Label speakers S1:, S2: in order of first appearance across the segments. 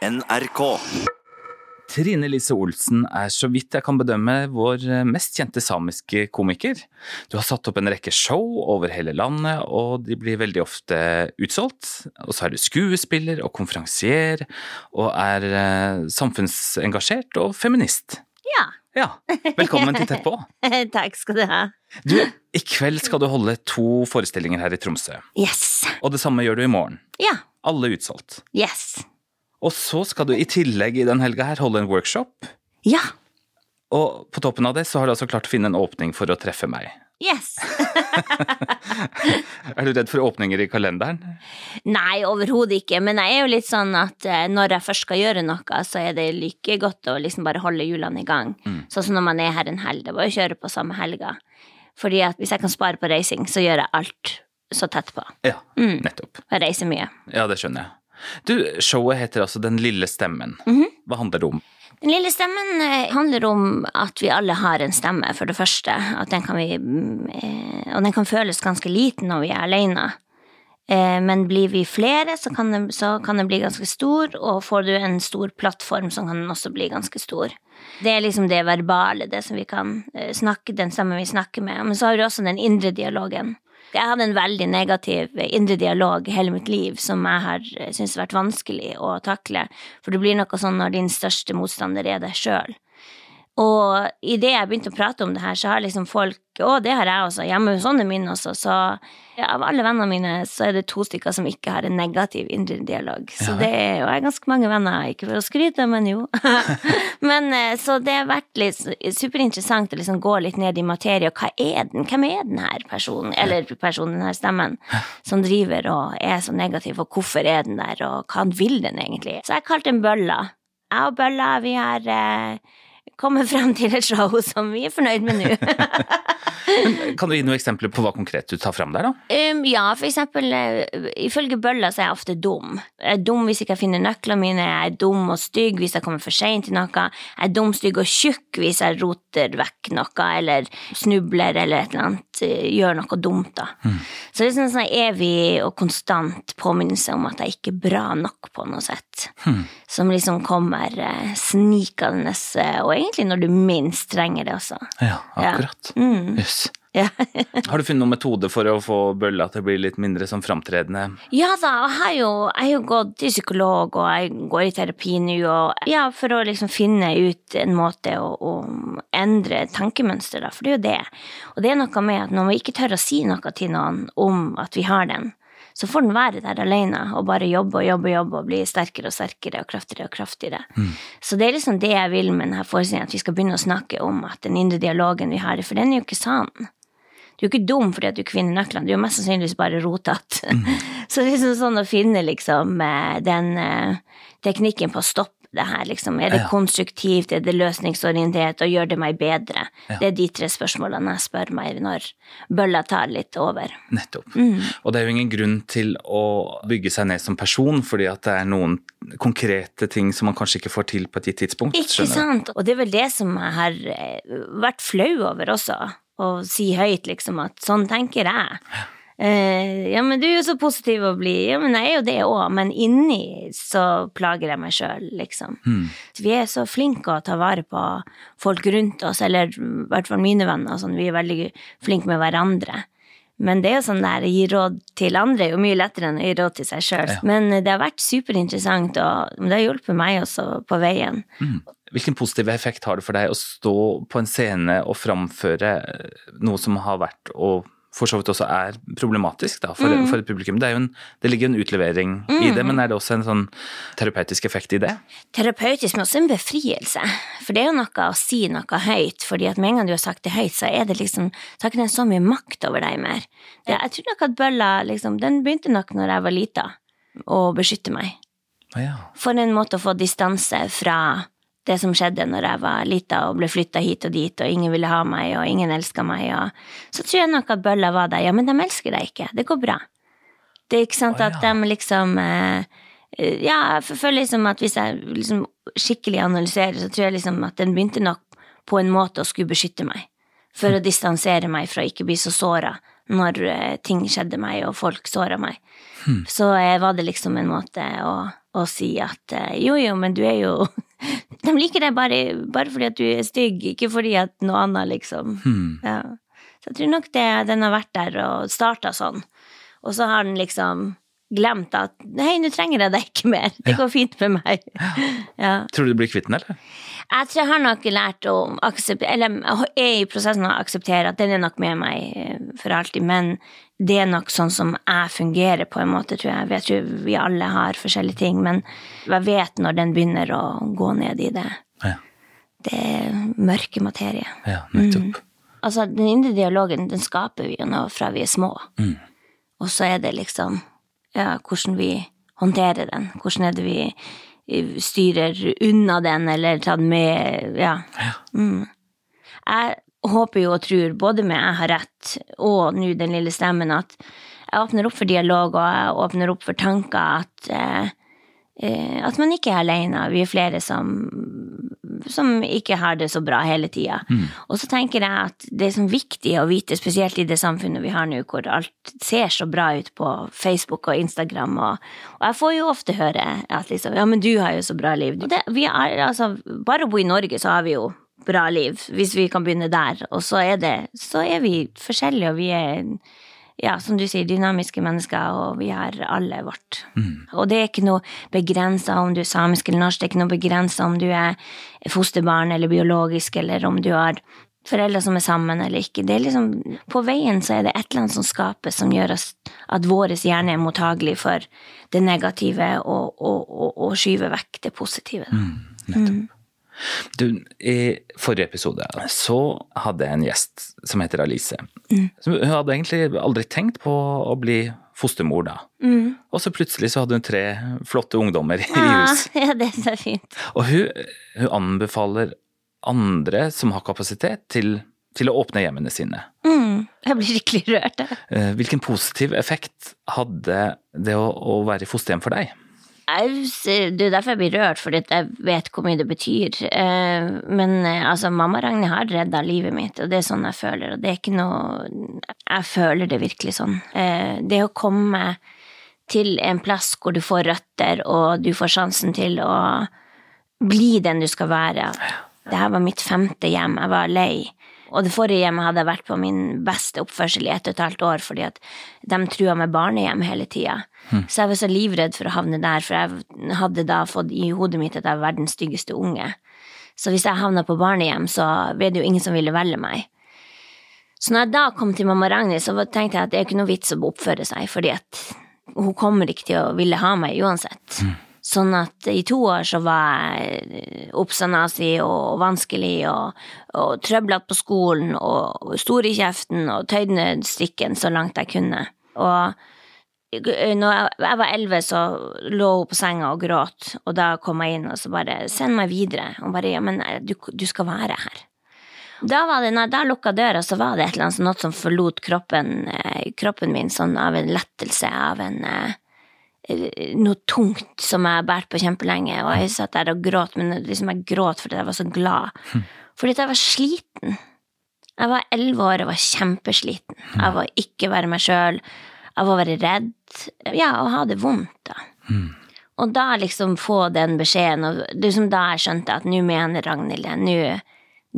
S1: NRK.
S2: Trine Lise Olsen er så vidt jeg kan bedømme vår mest kjente samiske komiker. Du har satt opp en rekke show over hele landet, og de blir veldig ofte utsolgt. Og så er du skuespiller og konferansier, og er eh, samfunnsengasjert og feminist.
S3: Ja.
S2: Ja, velkommen til Tett på.
S3: Takk skal du ha.
S2: Du, i kveld skal du holde to forestillinger her i Tromsø.
S3: Yes.
S2: Og det samme gjør du i morgen.
S3: Ja.
S2: Alle utsolgt.
S3: Yes.
S2: Og så skal du i tillegg i den helga her holde en workshop.
S3: Ja.
S2: Og på toppen av det så har du altså klart å finne en åpning for å treffe meg.
S3: Yes.
S2: Er du redd for åpninger i kalenderen?
S3: Nei, overhodet ikke, men jeg er jo litt sånn at eh, når jeg først skal gjøre noe, så er det like godt å liksom bare holde hjulene i gang. Sånn som når man er her en helg, det er bare å kjøre på samme helga. Fordi at hvis jeg kan spare på reising, så gjør jeg alt så tett på.
S2: Ja,
S3: Mm.
S2: nettopp.
S3: Jeg reiser mye.
S2: Ja, det skjønner jeg. Du, showet heter altså Den lille stemmen.
S3: Mhm.
S2: Hva handler det om?
S3: Den lille stemmen eh, handler om at vi alle har en stemme, for det første. Den kan vi, mm, eh, og den kan føles ganske liten når vi er alene. Eh, Men blir vi flere, så kan, den, så kan den bli ganske stor, og får du en stor plattform, så kan den også bli ganske stor. Det er liksom det verbale, det som vi kan snakke, den stemmen vi snakker med. Men så har vi også den indre dialogen. Jeg hadde en veldig negativ indre dialog hele mitt liv som jeg har eh, syntes har vært vanskelig å takle, for det blir noe sånn når din største motstander er deg sjøl. Og idet jeg begynte å prate om det her, så har liksom folk Å, det har jeg også. Hjemme hos sånne mine også. Så ja, av alle vennene mine, så er det to stykker som ikke har en negativ indre dialog. Så
S2: Ja.
S3: det er jo jeg har ganske mange venner, ikke for å skryte, men jo. men eh, så det har vært litt superinteressant å liksom gå litt ned i materie, og hva er den? Hvem er den her personen, eller personen, den her stemmen, som driver og er så negativ, og hvorfor er den der, og hva vil den egentlig? Så jeg kalte den Bølla. Jeg og Bølla, vi har eh, kommet frem til et show som vi er fornøyd med nå.
S2: Kan du gi noen eksempler på hva konkret du tar frem der, da?
S3: Um, ja, for eksempel, eh, ifølge Bølla så er jeg ofte dum. Jeg er dum hvis jeg ikke finner nøklene mine, jeg er dum og stygg hvis jeg kommer for seint til noe, jeg er dum, stygg og tjukk hvis jeg roter vekk noe, eller snubler eller et eller annet, eh, gjør noe dumt, da. Så det er sånn evig og konstant påminnelse om at jeg ikke er bra nok på noe sett. Som liksom kommer eh, snikende, eh, og egentlig når du minst trenger det også.
S2: Ja, akkurat.
S3: Mm.
S2: Yes.
S3: Ja.
S2: Har du funnet noen metode for å få bølla til å bli litt mindre sånn framtredende?
S3: Ja da, jeg har jo, jeg har jo gått til psykolog, og jeg går i terapi nå, og ja, for å liksom finne ut en måte å, å endre tankemønster, da, for det er jo det. Og det er noe med at når vi ikke tør å si noe til noen om at vi har den, så får den være der alene og bare jobbe og jobbe og jobbe og bli sterkere og sterkere og kraftigere og kraftigere. Så det er liksom det jeg vil med denne forestillingen, at vi skal begynne å snakke om at den indre dialogen vi har, for den er jo ikke sann. Du er jo ikke dum fordi at du kvinner nøklene, du er jo mest sannsynligvis bare rotete. Så det er liksom sånn å finne liksom eh, den eh, teknikken på å stoppe det her, liksom. Er det
S2: Ja.
S3: konstruktivt, er det løsningsorientert, og gjør det meg bedre?
S2: Ja.
S3: Det er de tre spørsmålene jeg spør meg når bølla tar litt over.
S2: Nettopp. Og det er jo ingen grunn til å bygge seg ned som person, fordi at det er noen konkrete ting som man kanskje ikke får til på et gitt tidspunkt.
S3: Ikke sant? Og det er vel det som jeg har eh, vært flau over også, å si høyt liksom at sånn tenker jeg. Eh, ja, men du er jo så positiv å bli. Ja, men jeg er jo det òg, men inni så plager jeg meg sjøl, liksom.
S2: Mm.
S3: Vi er så flinke å ta vare på folk rundt oss, eller i hvert fall mine venner, sånn, vi er veldig flinke med hverandre. Men det er jo sånn der, å gi råd til andre er jo mye lettere enn å gi råd til seg sjøl.
S2: Ja.
S3: Men det har vært superinteressant, og det har hjulpet meg også på veien.
S2: Hvilken positiv effekt har det for deg å stå på en scene og framføre noe som har vært, og for så vidt også er problematisk da, for,
S3: Mm.
S2: for et publikum? Det, en, det ligger en utlevering i det, men er det også en sånn terapeutisk effekt i det?
S3: terapeutisk, men også en befrielse. For det er jo noe å si noe høyt, fordi at med en gang du har sagt det høyt, så er det liksom, så har ikke den så mye makt over deg mer. Det, jeg tror nok at bølla, liksom, den begynte nok når jeg var lita, å beskytte meg.
S2: Ah, ja.
S3: For en måte å få distanse fra det som skjedde når jeg var lita og ble flytta hit og dit, og ingen ville ha meg, og ingen elska meg, og så tror jeg nok at bølla var der. Ja, men de elsker deg ikke. Det går bra. Det er ikke sant
S2: Å,
S3: at de liksom eh, eh, Ja, jeg føler liksom at hvis jeg liksom skikkelig analyserer, så tror jeg liksom at den begynte nok på en måte å skulle beskytte meg. For å distansere meg fra å ikke bli så såra når eh, ting skjedde meg og folk såra meg. Så eh, var det liksom en måte å og si at eh, jo, jo, men du er jo De liker deg bare, bare fordi at du er stygg, ikke fordi at noe annet, liksom.
S2: Hmm.
S3: Ja. Så jeg tror nok det, den har vært der og starta sånn, og så har den liksom glemt at hei, nå trenger jeg deg ikke mer, det går fint med meg. Ja.
S2: Tror du du blir kvitt den, eller?
S3: Jeg tror jeg har nok lært å akseptere, eller er i prosessen av å akseptere at den er nok med meg eh, for alltid, men det er nok sånn som jeg fungerer på en måte, tror jeg. Jeg tror vi alle har forskjellige ting, men jeg vet når den begynner å gå ned i det.
S2: Ja,
S3: Det er mørke materie.
S2: ja nettopp.
S3: Altså, den indre dialogen, den skaper vi jo nå fra vi er små.
S2: Mm.
S3: Og så er det liksom, ja, hvordan vi håndterer den. Hvordan er det vi styrer unna den, eller den med, ja. Mm. Jeg håper jo og tror, både med jeg har rett og nå den lille stemmen, at jeg åpner opp for dialog, og jeg åpner opp for tanker at eh, eh, at man ikke er alene. Vi er flere som, som ikke har det så bra hele tida. Og så tenker jeg at det er sånn viktig å vite, spesielt i det samfunnet vi har nå, hvor alt ser så bra ut på Facebook og Instagram, og, og jeg får jo ofte høre at liksom Ja, men du har jo så bra liv. Det, vi er, altså, bare å bo i Norge, så har vi jo bra liv, hvis vi kan begynne der. Og så er det Så er vi forskjellige, og vi er ja, som du sier, dynamiske mennesker, og vi har alle vårt. Og det er ikke noe begrensa om du er samisk eller norsk, det er ikke noe begrensa om du er fosterbarn eller biologisk, eller om du har foreldre som er sammen eller ikke. Det er liksom, på veien så er det et eller annet som skapes som gjør oss, at vår hjerne er mottagelig for det negative og, og, og, og skyver vekk det positive.
S2: Nettopp. Du, I forrige episode så hadde jeg en gjest som heter Alice. Mm. Hun hadde egentlig aldri tenkt på å bli fostermor da. Og så plutselig så hadde hun tre flotte ungdommer i hus.
S3: ja, det er så fint.
S2: Og hun, hun anbefaler andre som har kapasitet til, til å åpne hjemmene sine.
S3: Mm, jeg blir skikkelig rørt. jeg.
S2: Eh, Hvilken positiv effekt hadde det å, å være i fosterhjem for deg?
S3: Jeg Det er derfor jeg blir rørt, fordi jeg vet hvor mye det betyr. Eh, Men eh, altså, mamma Ragnhild har redda livet mitt, og det er sånn jeg føler. Og det er ikke noe Jeg føler det virkelig sånn. Eh, Det å komme til en plass hvor du får røtter, og du får sjansen til å bli den du skal være. Det her var mitt femte hjem. Jeg var lei. Og det forrige hjemmet hadde jeg vært på min beste oppførsel i ett og et halvt år, fordi at de trua med barnehjem hele tida. Så jeg var så livredd for å havne der, for jeg hadde da fått i hodet mitt at jeg var verdens styggeste unge. Så hvis jeg havna på barnehjem, så ble det jo ingen som ville velge meg. Så når jeg da kom til mamma Ragnhild, så tenkte jeg at det er ikke noe vits å oppføre seg, fordi at hun kommer ikke til å ville ha meg uansett. Sånn at i to år så var jeg oppsanasi og vanskelig og, og trøblete på skolen og stor i kjeften og tøyde strikken så langt jeg kunne. Og når jeg, var elleve, så lå hun på senga og gråt, og da kom jeg inn og så bare 'send meg videre'. Og bare 'ja, men du, du skal være her'. Da var det, da lukka døra, så var det et eller annet sånt som forlot kroppen, eh, kroppen min sånn av en lettelse, av en eh, noe tungt som jeg har båret på kjempelenge, og jeg satt der og gråt, men liksom jeg gråt fordi jeg var så glad. Fordi at jeg var sliten. Jeg var elleve år og var kjempesliten. Jeg var ikke være meg sjøl, av å være redd, ja, og ha det vondt, da. Og da liksom få den beskjeden, og liksom da jeg skjønte at nå mener Ragnhild det, nå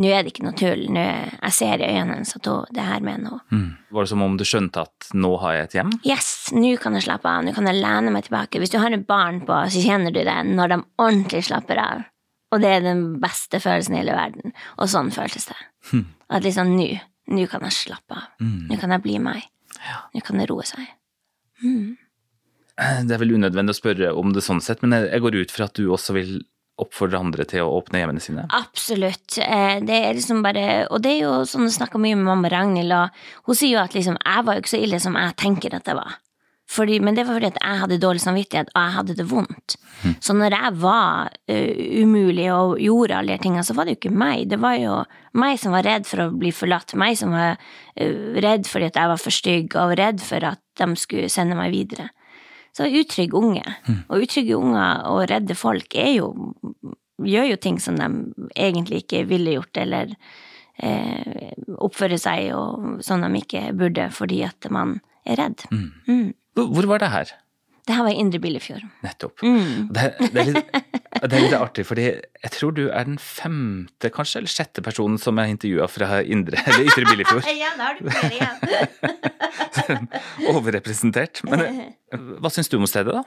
S3: nå er det ikke noe tull, nå, jeg ser i øynene hennes at hun, det her mener hun.
S2: Mm. Var det som om du skjønte at nå har jeg et hjem?
S3: Yes, nå kan jeg slappe av, nå kan jeg lene meg tilbake. Hvis du har et barn på, så kjenner du det når de ordentlig slapper av. Og det er den beste følelsen i hele verden. Og sånn føltes det. At liksom nå, nå kan jeg slappe av. Nå kan jeg bli meg. Nå kan det roe seg.
S2: Det er vel unødvendig å spørre om det sånn sett, men jeg går ut fra at du også vil oppfordre andre til å åpne hjemmene sine.
S3: Absolutt. Eh, Det er liksom bare Og det er jo sånn jeg snakker mye med mamma Ragnhild, og hun sier jo at liksom jeg var jo ikke så ille som jeg tenker at jeg var. Fordi, men det var fordi at jeg hadde dårlig samvittighet, og jeg hadde det vondt. Så når jeg var uh, umulig og gjorde alle de tingene, så var det jo ikke meg. Det var jo meg som var redd for å bli forlatt, meg som var uh, redd fordi at jeg var for stygg, og redd for at de skulle sende meg videre. Så utrygge unge, mm. Og utrygge unger og redde folk er jo gjør jo ting som de egentlig ikke ville gjort, eller eh, oppfører seg og sånn de ikke burde fordi at man er redd. Mm.
S2: Mm. hvor var det her?
S3: Det her var i Indre Billefjord.
S2: Nettopp.
S3: Mm.
S2: Det, det, er litt, det er litt artig, fordi jeg tror du er den femte, kanskje, eller sjette personen som jeg intervjua fra Indre, eller Ytre Billefjord.
S3: Ja, da har du flere igjen.
S2: Overrepresentert. Men eh, hva syns du om stedet, da?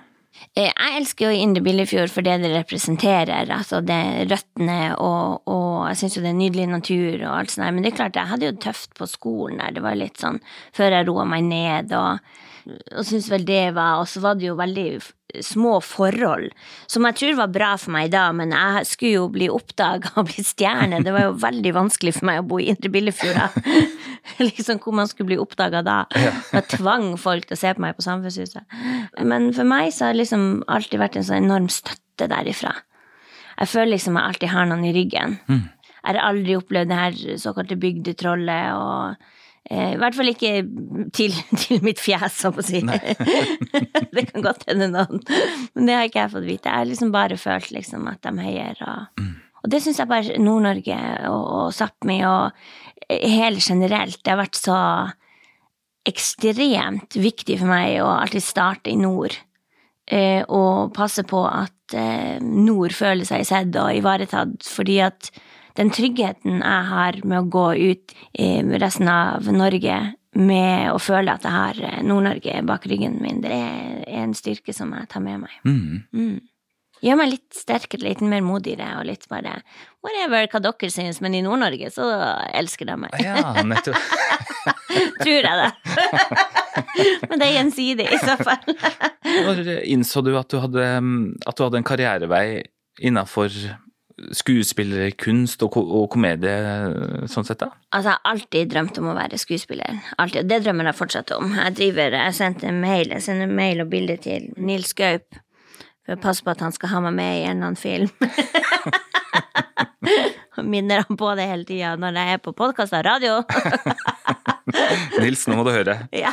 S3: Eh, Jeg elsker jo Indre Billefjord for det det representerer, altså det røttene og, og jeg syns jo det er nydelig natur og alt sånt der, men det er klart, jeg hadde jo tøft på skolen der, det var litt sånn før jeg roa meg ned og, og syntes vel det var, og så var det jo veldig små forhold, som jeg tror var bra for meg da, men jeg skulle jo bli oppdaga og bli stjerne, det var jo veldig vanskelig for meg å bo i Indre Billefjord liksom hvor man skulle bli oppdaga da. Jeg tvang folk til å se på meg på Samfunnshuset. Men for meg så har det liksom alltid vært en sånn enorm støtte derifra. Jeg føler liksom jeg alltid har noen i ryggen. Jeg har aldri opplevd det her såkalte bygdetrollet, og i hvert fall ikke til, til mitt fjes, så å si. det kan godt hende noen, men det har ikke jeg fått vite. Jeg har liksom bare følt liksom at de heier, og, og det syns jeg bare Nord-Norge og, og Sápmi og hele generelt, det har vært så ekstremt viktig for meg å alltid starte i nord. Eh, og passe på at eh, nord føler seg sett og ivaretatt, fordi at den tryggheten jeg har med å gå ut i resten av Norge med å føle at jeg har eh, Nord-Norge bak ryggen min, det er en styrke som jeg tar med meg.
S2: Mm.
S3: Gjør meg litt sterkere, litt mer modigere og litt bare whatever hva dere syns, men i Nord-Norge så elsker de meg.
S2: Ja, nettopp.
S3: Tror jeg det. men det er gjensidig i så fall.
S2: Når innså du at du hadde, at du hadde en karrierevei innafor skuespillerkunst og, og komedie, sånn sett, da?
S3: Altså, jeg har alltid drømt om å være skuespiller. Alltid. og Det drømmer jeg fortsatt om. Jeg driver, jeg sendte mail, jeg sender mail og bilde til Nils Gaup for å passe på at han skal ha meg med i en eller annen film. Minner han på det hele tida når jeg er på podkast og radio.
S2: Nils, nå må du høre.
S3: ja.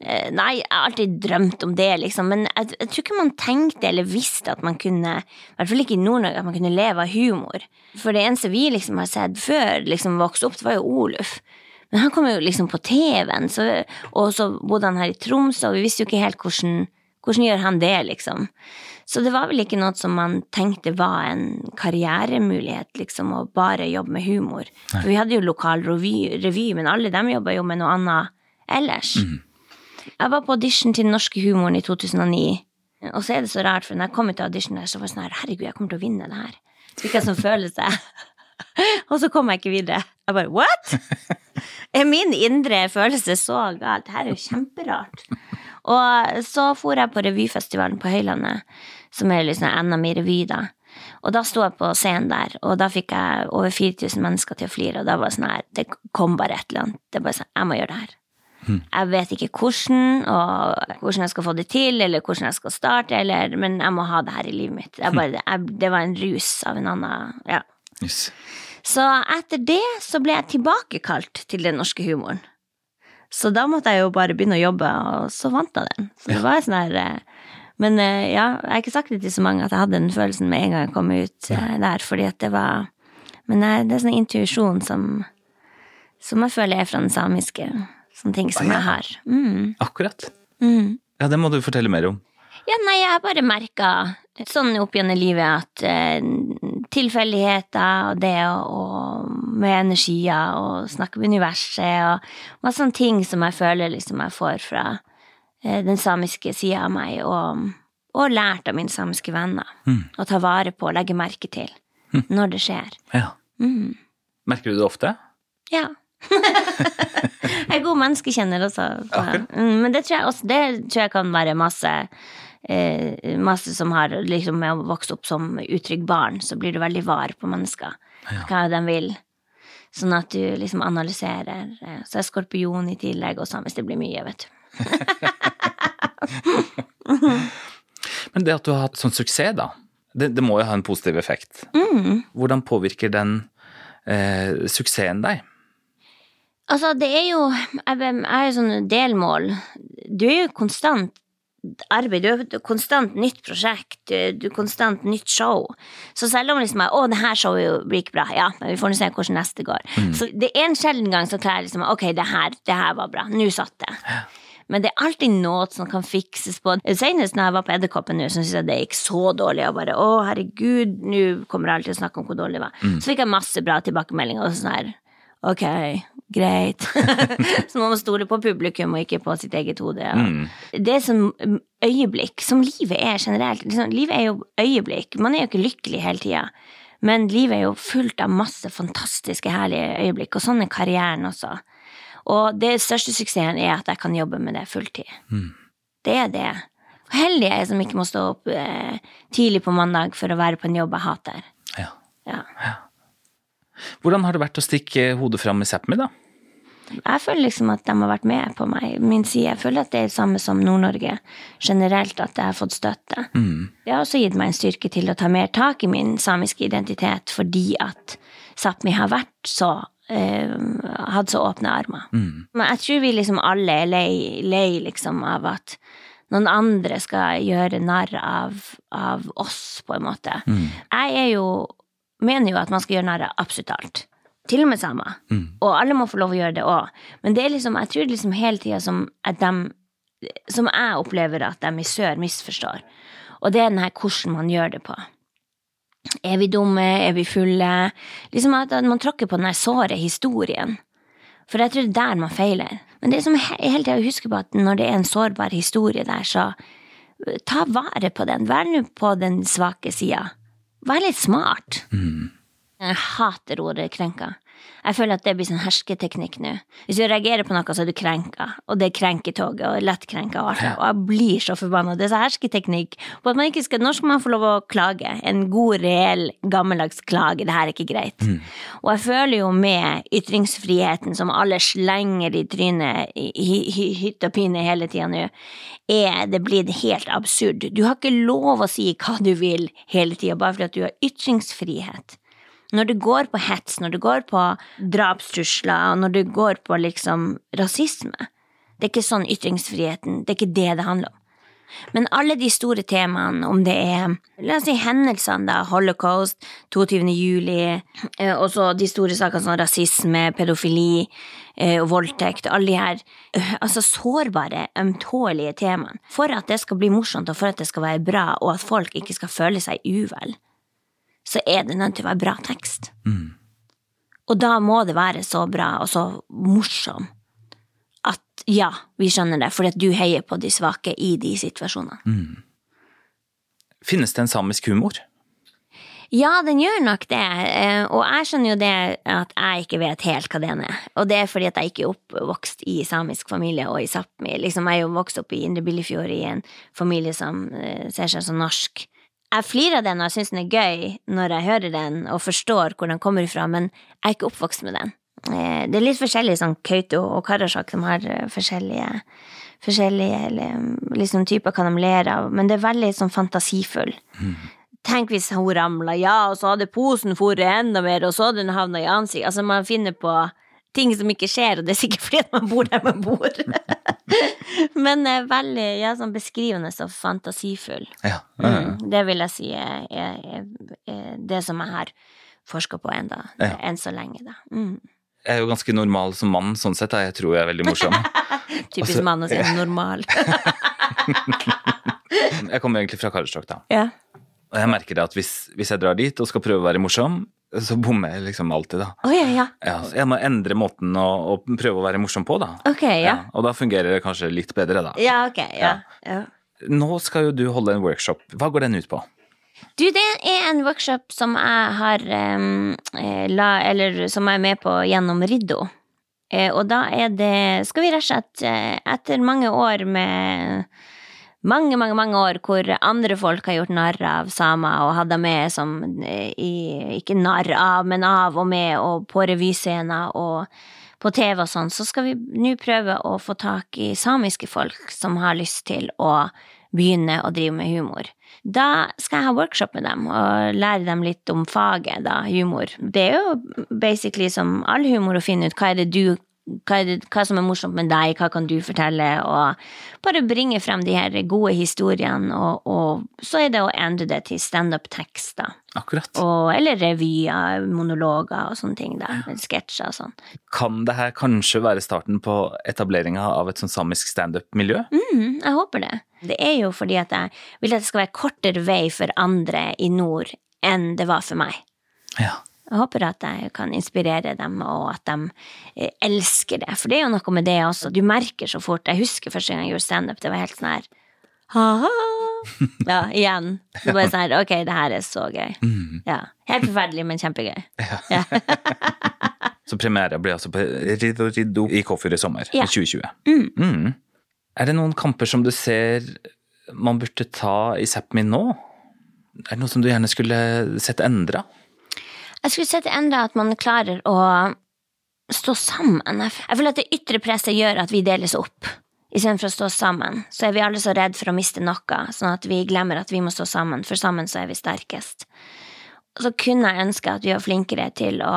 S3: Eh, Nei, jeg har alltid drømt om det, liksom. Men jeg, jeg tror ikke man tenkte eller visste at man kunne, i hvert fall ikke i Nord-Norge, at man kunne leve av humor. For det eneste vi liksom har sett før liksom vokste opp, det var jo Oluf. Men han kom jo liksom på TV-en, og så bodde han her i Tromsø, og vi visste jo ikke helt hvordan, hvordan gjør han det, liksom. Så det var vel ikke noe som man tenkte var en karrieremulighet, liksom, å bare jobbe med humor. For vi hadde jo lokal revy, revy men alle dem jobba jo med noe annet ellers. Jeg var på audition til Den norske humoren i 2009, og så er det så rart, for når jeg kom ut til audition der, så var det sånn her, herregud, jeg kommer til å vinne det her. Fikk jeg sånn følelse. og så kom jeg ikke videre. Jeg bare, what? Er min indre følelse så galt? Det her er jo kjemperart. Og så for jeg på revyfestivalen på Høylandet, som er liksom NM i revy, da. Og da sto jeg på scenen der, og da fikk jeg over 4000 mennesker til å flire, og da var det sånn her, det kom bare et eller annet. Det bare sånn, jeg må gjøre det her. Jeg vet ikke hvordan, og hvordan jeg skal få det til, eller hvordan jeg skal starte, eller, men jeg må ha det her i livet mitt. Det, er bare, jeg, det var en rus av en annen, ja.
S2: Yes.
S3: Så etter det så ble jeg tilbakekalt til den norske humoren. Så da måtte jeg jo bare begynne å jobbe, og så vant jeg den. Så det var sånn her eh, Men eh, ja, jeg har ikke sagt det til så mange at jeg hadde den følelsen med en gang jeg kom ut eh, der, fordi at det var Men det er sånn intuisjon som som jeg føler er fra den samiske. Sånne ting som
S2: Ah, ja.
S3: jeg har. Mm,
S2: Akkurat.
S3: mm.
S2: Ja, det må du fortelle mer om.
S3: Ja, nei, jeg har bare merka sånn opp gjennom livet at eh, tilfeldigheter og det og med energier og snakke med universet og masse sånne ting som jeg føler liksom jeg får fra eh, den samiske sida av meg, og, og lært av mine samiske venner. Å ta vare på og legge merke til når det skjer.
S2: Ja.
S3: Mm.
S2: Merker du det ofte?
S3: Ja. jeg er god menneskekjenner også. Så. Mm, Men det tror jeg også Det tror jeg kan være masse eh, Masse som har liksom med å vokse opp som utrygg barn, så blir du veldig var på mennesker. Hva de vil. Sånn at du liksom analyserer. eh, Så er skorpion i tillegg, og sånn hvis det blir mye, vet du.
S2: Men det at du har hatt sånn suksess, da, det, det må jo ha en positiv effekt.
S3: Mm.
S2: Hvordan påvirker den eh, suksessen deg?
S3: Altså, det er jo Jeg jeg har jo sånne delmål. Du er jo konstant arbeid, du er konstant nytt prosjekt, du, har konstant nytt show. Så selv om liksom å, det her showet blir ikke bra, ja, men vi får nå se hvordan neste går. Så det er en sjelden gang som klarer liksom, ok, det her, det her var bra, nå satt det. Men det er alltid noe som kan fikses på. Senest når jeg var på Edderkoppen så syntes jeg det gikk så dårlig. Og bare å, herregud, nå kommer alle til å snakke om hvor dårlig det var. Så fikk jeg masse bra tilbakemeldinger. og sånn her, Ok, greit. så man må stole på publikum og ikke på sitt eget hode. Ja. Det er som øyeblikk, som livet er generelt. Liksom, livet er jo øyeblikk. Man er jo ikke lykkelig hele tida. Men livet er jo fullt av masse fantastiske, herlige øyeblikk, og sånn er karrieren også. Og det største suksessen er at jeg kan jobbe med det fulltid. Det er det. Og heldig er jeg som ikke må stå opp eh, tidlig på mandag for å være på en jobb jeg hater.
S2: Ja.
S3: Ja.
S2: Hvordan har det vært å stikke hodet fram i Sápmi, da?
S3: Jeg føler liksom at de har vært med på meg, min side. Jeg føler at det er det samme som Nord-Norge generelt, at jeg har fått støtte. Det har også gitt meg en styrke til å ta mer tak i min samiske identitet, fordi at Sápmi har vært så eh, hatt så åpne armer. Men jeg tror vi liksom alle er lei, lei liksom av at noen andre skal gjøre narr av, av oss, på en måte. Jeg er jo, mener jo at man skal gjøre narr av absolutt alt. Til og med samer. Og alle må få lov å gjøre det òg. Men det er liksom, jeg tror liksom hele tida som Som jeg opplever at de i sør misforstår. Og det er den her hvordan man gjør det på. Er vi dumme? Er vi fulle? Liksom at man tråkker på den her såre historien. For jeg tror det er der man feiler. Men det som jeg hele tida husker på at når det er en sårbar historie der, så ta vare på den. Vær nå på den svake sida. Vær litt smart. Jeg hater ordet krenka. Jeg føler at det blir sånn hersketeknikk nå. Hvis du reagerer på noe, så er du krenka, og det er krenketoget og lettkrenka og alt det. Og jeg blir så forbanna. Det er så hersketeknikk på at man ikke skal Når skal man få lov å klage? En god, reell, gammeldags klage. Det her er ikke greit. Og jeg føler jo med ytringsfriheten som alle slenger i trynet i hytt og pine hele tida nå, er det blitt helt absurd. Du har ikke lov å si hva du vil hele tida bare fordi at du har ytringsfrihet. Når det går på hets, når det går på drapstrusler, og når det går på liksom rasisme, det er ikke sånn ytringsfriheten, det er ikke det det handler om. Men alle de store temaene, om det er la oss si hendelsene, da, holocaust, 22. juli, eh, og så de store sakene som rasisme, pedofili eh, voldtekt, alle de her eh, altså sårbare, ømtålige temaene, for at det skal bli morsomt, og for at det skal være bra, og at folk ikke skal føle seg uvel, så er det nødt til å være bra tekst. Og da må det være så bra og så morsom at ja, vi skjønner det, fordi at du heier på de svake i de situasjonene.
S2: Finnes det en samisk humor?
S3: Ja, den gjør nok det, eh, og jeg skjønner jo det at jeg ikke vet helt hva den er. Og det er fordi at jeg ikke er oppvokst i samisk familie og i Sápmi. Liksom, jeg er jo vokst opp i Indre Billefjord i en familie som eh, ser seg som norsk. Jeg flirer av den og jeg syns den er gøy når jeg hører den og forstår hvor den kommer ifra, men jeg er ikke oppvokst med den. Eh, Det er litt forskjellig sånn Kautokeino og Karasjok som har eh, forskjellige forskjellige eller, liksom, typer hva de ler av, men det er veldig sånn fantasifull. Tenk hvis hun ramla, ja, og så hadde posen foret enda mer, og så hadde den havna i ansiktet. Altså, man finner på ting som ikke skjer, og det er sikkert fordi man bor der man bor. Men eh, veldig ja, sånn beskrivende og fantasifull.
S2: Ja.
S3: Mm, det vil jeg si er, er, er, det som jeg har forska på enda,
S2: Ja.
S3: enn så lenge, da. Mm.
S2: Jeg er jo ganske normal som mann, sånn sett. Jeg tror jeg er veldig morsom.
S3: Typisk
S2: Altså,
S3: mann å si normal.
S2: Jeg kommer egentlig fra Karasjok, da.
S3: ja.
S2: Og jeg merker det at hvis, hvis jeg drar dit og skal prøve å være morsom, så bommer jeg liksom alltid, da.
S3: Oh, ja, ja.
S2: Ja, jeg må endre måten å, å prøve å være morsom på, da.
S3: Okay, ja.
S2: og da fungerer det kanskje litt bedre, da.
S3: Ja, ok, ja. ja.
S2: Nå skal jo du holde en workshop. Hva går den ut på?
S3: Du, det er en workshop som jeg har eh, la, Eller som jeg er med på gjennom Riddo. Eh, og da er det Skal vi rett og slett, eh, etter mange år med mange, mange mange år hvor andre folk har gjort narr av samer og hatt dem med som eh, i, Ikke narr av, men av og med og på revyscener og på TV og sånn, så skal vi nå prøve å få tak i samiske folk som har lyst til å begynne å drive med humor. Da skal jeg ha workshop med dem og lære dem litt om faget, da, humor. Det er jo basically som all humor å finne ut hva er det du hva, det, hva som er morsomt med deg, hva kan du fortelle, og bare bringe frem de her gode historiene, og, og så er det å endre det til standup-tekster.
S2: Akkurat.
S3: Og, eller revyer, monologer og sånne ting, da. Sketsjer og sånn.
S2: Kan det her kanskje være starten på etableringa av et sånn samisk standup-miljø?
S3: Mm, jeg håper det. Det er jo fordi at jeg vil at det skal være kortere vei for andre i nord enn det var for meg.
S2: Ja.
S3: Jeg håper at jeg kan inspirere dem, og at de eh, elsker det. For det er jo noe med det også. Du merker så fort. Jeg husker første gang jeg gjorde standup, det var helt sånn her ha-ha. Ja, igjen. Det var sånn her, ok, det her er så gøy. Ja. Helt forferdelig, men kjempegøy. Ja.
S2: Så premiera blir altså på Riddo Riddo i Kåfjord i sommer,
S3: Ja.
S2: i 2020. Mm. Er det noen kamper som du ser man burde ta i Sápmi nå? Er det noe som du gjerne skulle sett endra?
S3: Jeg skulle sett enda at man klarer å stå sammen. Jeg føler at det ytre presset gjør at vi deles opp. Istedenfor å stå sammen, så er vi alle så redd for å miste noe, sånn at vi glemmer at vi må stå sammen, for sammen så er vi sterkest. Og så kunne jeg ønske at vi var flinkere til å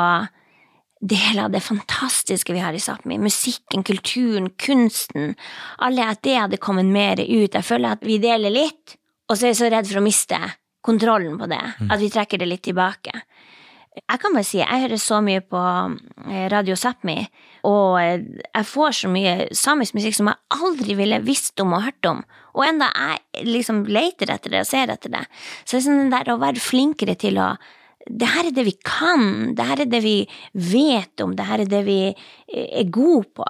S3: dele av det fantastiske vi har i Sápmi. Musikken, kulturen, kunsten. Alle at det hadde kommet mer ut. Jeg føler at vi deler litt, og så er jeg så redd for å miste kontrollen på det, at vi trekker det litt tilbake. Jeg kan bare si, jeg hører så mye på eh, Radio Sápmi, og eh, jeg får så mye samisk musikk som jeg aldri ville visst om og hørt om, og enda jeg liksom leter etter det og ser etter det. Så det er sånn der å være flinkere til å det her er det vi kan, det her er det vi vet om, det her er det vi eh, er gode på.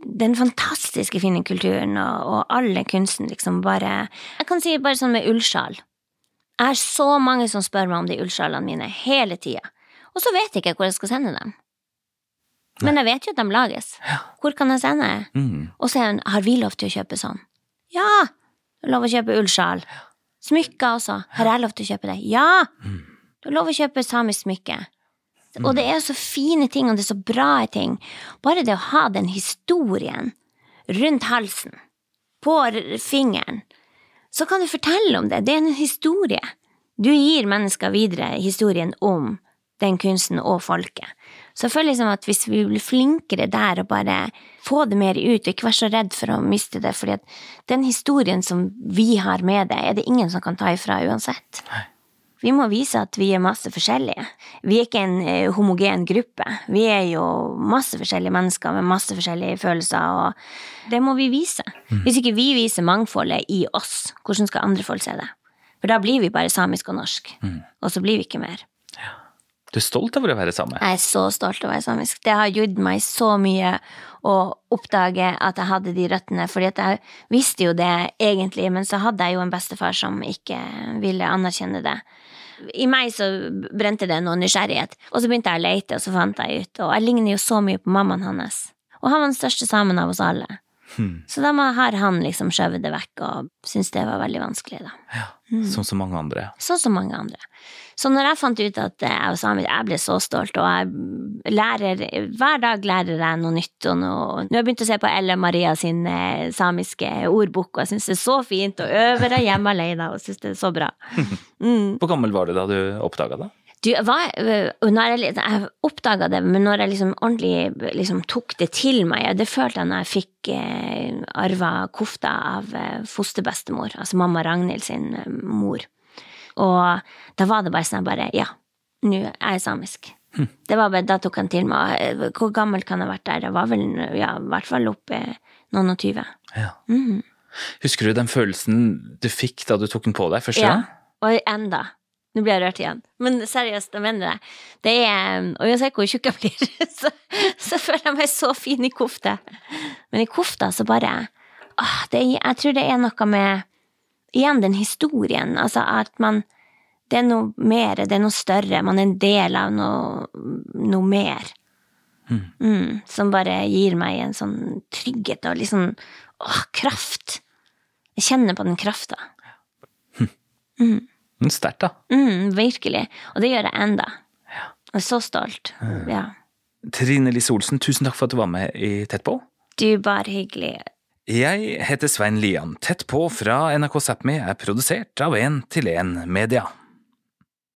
S3: Den fantastiske fine kulturen og, og alle kunsten liksom bare Jeg kan si bare sånn med ullsjal. Jeg har så mange som spør meg om de ullsjalene mine hele tida, og så vet jeg ikke hvor jeg skal sende dem. Men jeg vet jo at de lages. Hvor kan jeg sende?
S2: Mm.
S3: Og så er hun, har vi lov til å kjøpe sånn? Ja! Lov å kjøpe ullsjal. Smykker også. Har jeg lov til å kjøpe det? Ja! Du har lov å kjøpe samisk smykke. Og det er så fine ting, og det er så bra ting. Bare det å ha den historien rundt halsen, på fingeren, så kan du fortelle om det. Det er en historie. Du gir mennesker videre historien om den kunsten og folket. Så jeg føler liksom at hvis vi blir flinkere der og bare få det mer ut, og ikke være så redd for å miste det, fordi at den historien som vi har med det, er det ingen som kan ta ifra uansett. Vi må vise at vi er masse forskjellige. Vi er ikke en eh, homogen gruppe. Vi er jo masse forskjellige mennesker med masse forskjellige følelser, og det må vi vise. Hvis ikke vi viser mangfoldet i oss, hvordan skal andre folk se det? For da blir vi bare samisk og norsk, og så blir vi ikke mer.
S2: Du er stolt over å være same?
S3: Jeg er så stolt av å være samisk. Det har gitt meg så mye å oppdage at jeg hadde de røttene, fordi at jeg visste jo det egentlig, men så hadde jeg jo en bestefar som ikke ville anerkjenne det. I meg så brente det noe nysgjerrighet, og så begynte jeg å lete, og så fant jeg ut, og jeg ligner jo så mye på mammaen hans. Og han var den største samen av oss alle. Så da har han liksom skjøvet det vekk, og syntes det var veldig vanskelig, da.
S2: Ja. Som mange andre.
S3: Sånn som mange andre. Så når jeg fant ut at jeg var samisk, jeg ble så stolt, og jeg lærer, hver dag lærer jeg noe nytt, og noe, nå har jeg begynt å se på Elle Maria sin eh, samiske ordbok, og jeg synes det er så fint, og øver jeg hjemme alene, og synes det er så bra. Mm.
S2: Hvor gammel var du da du oppdaga det?
S3: Du, hva, øh, når jeg, jeg oppdaga det, men når jeg liksom ordentlig liksom tok det til meg, det følte jeg når jeg fikk eh, arva kofta av eh, fosterbestemor, altså mamma Ragnhild sin mor. Og da var det bare sånn jeg bare Ja, nå er jeg samisk. Det var bare, Da tok han til meg. Hvor gammel kan jeg ha vært der? Jeg var vel ja, i hvert fall oppe noen og tyve.
S2: Ja.
S3: Mhm.
S2: Husker du den følelsen du fikk da du tok den på deg første gang?
S3: Ja, og enda. Nå blir jeg rørt igjen. Men seriøst, jeg mener det. Det er Og uansett hvor tjukk jeg blir, så, så føler jeg meg så fin i kofte. Men i kofta så bare åh, det, er- Jeg tror det er noe med Igjen den historien. Altså at man Det er noe mer, det er noe større. Man er en del av noe, noe mer. Mm, som bare gir meg en sånn trygghet og liksom åh, kraft. Jeg kjenner på den krafta.
S2: Men Sterkt, da.
S3: Mm, virkelig. Og det gjør jeg enda. Jeg er så stolt. Ja.
S2: Trine Lise Olsen, tusen takk for at du var med i Tett på.
S3: Du, bare hyggelig.
S2: Jeg heter Svein Lian. Tett på fra NRK Sápmi er produsert av En til En Media.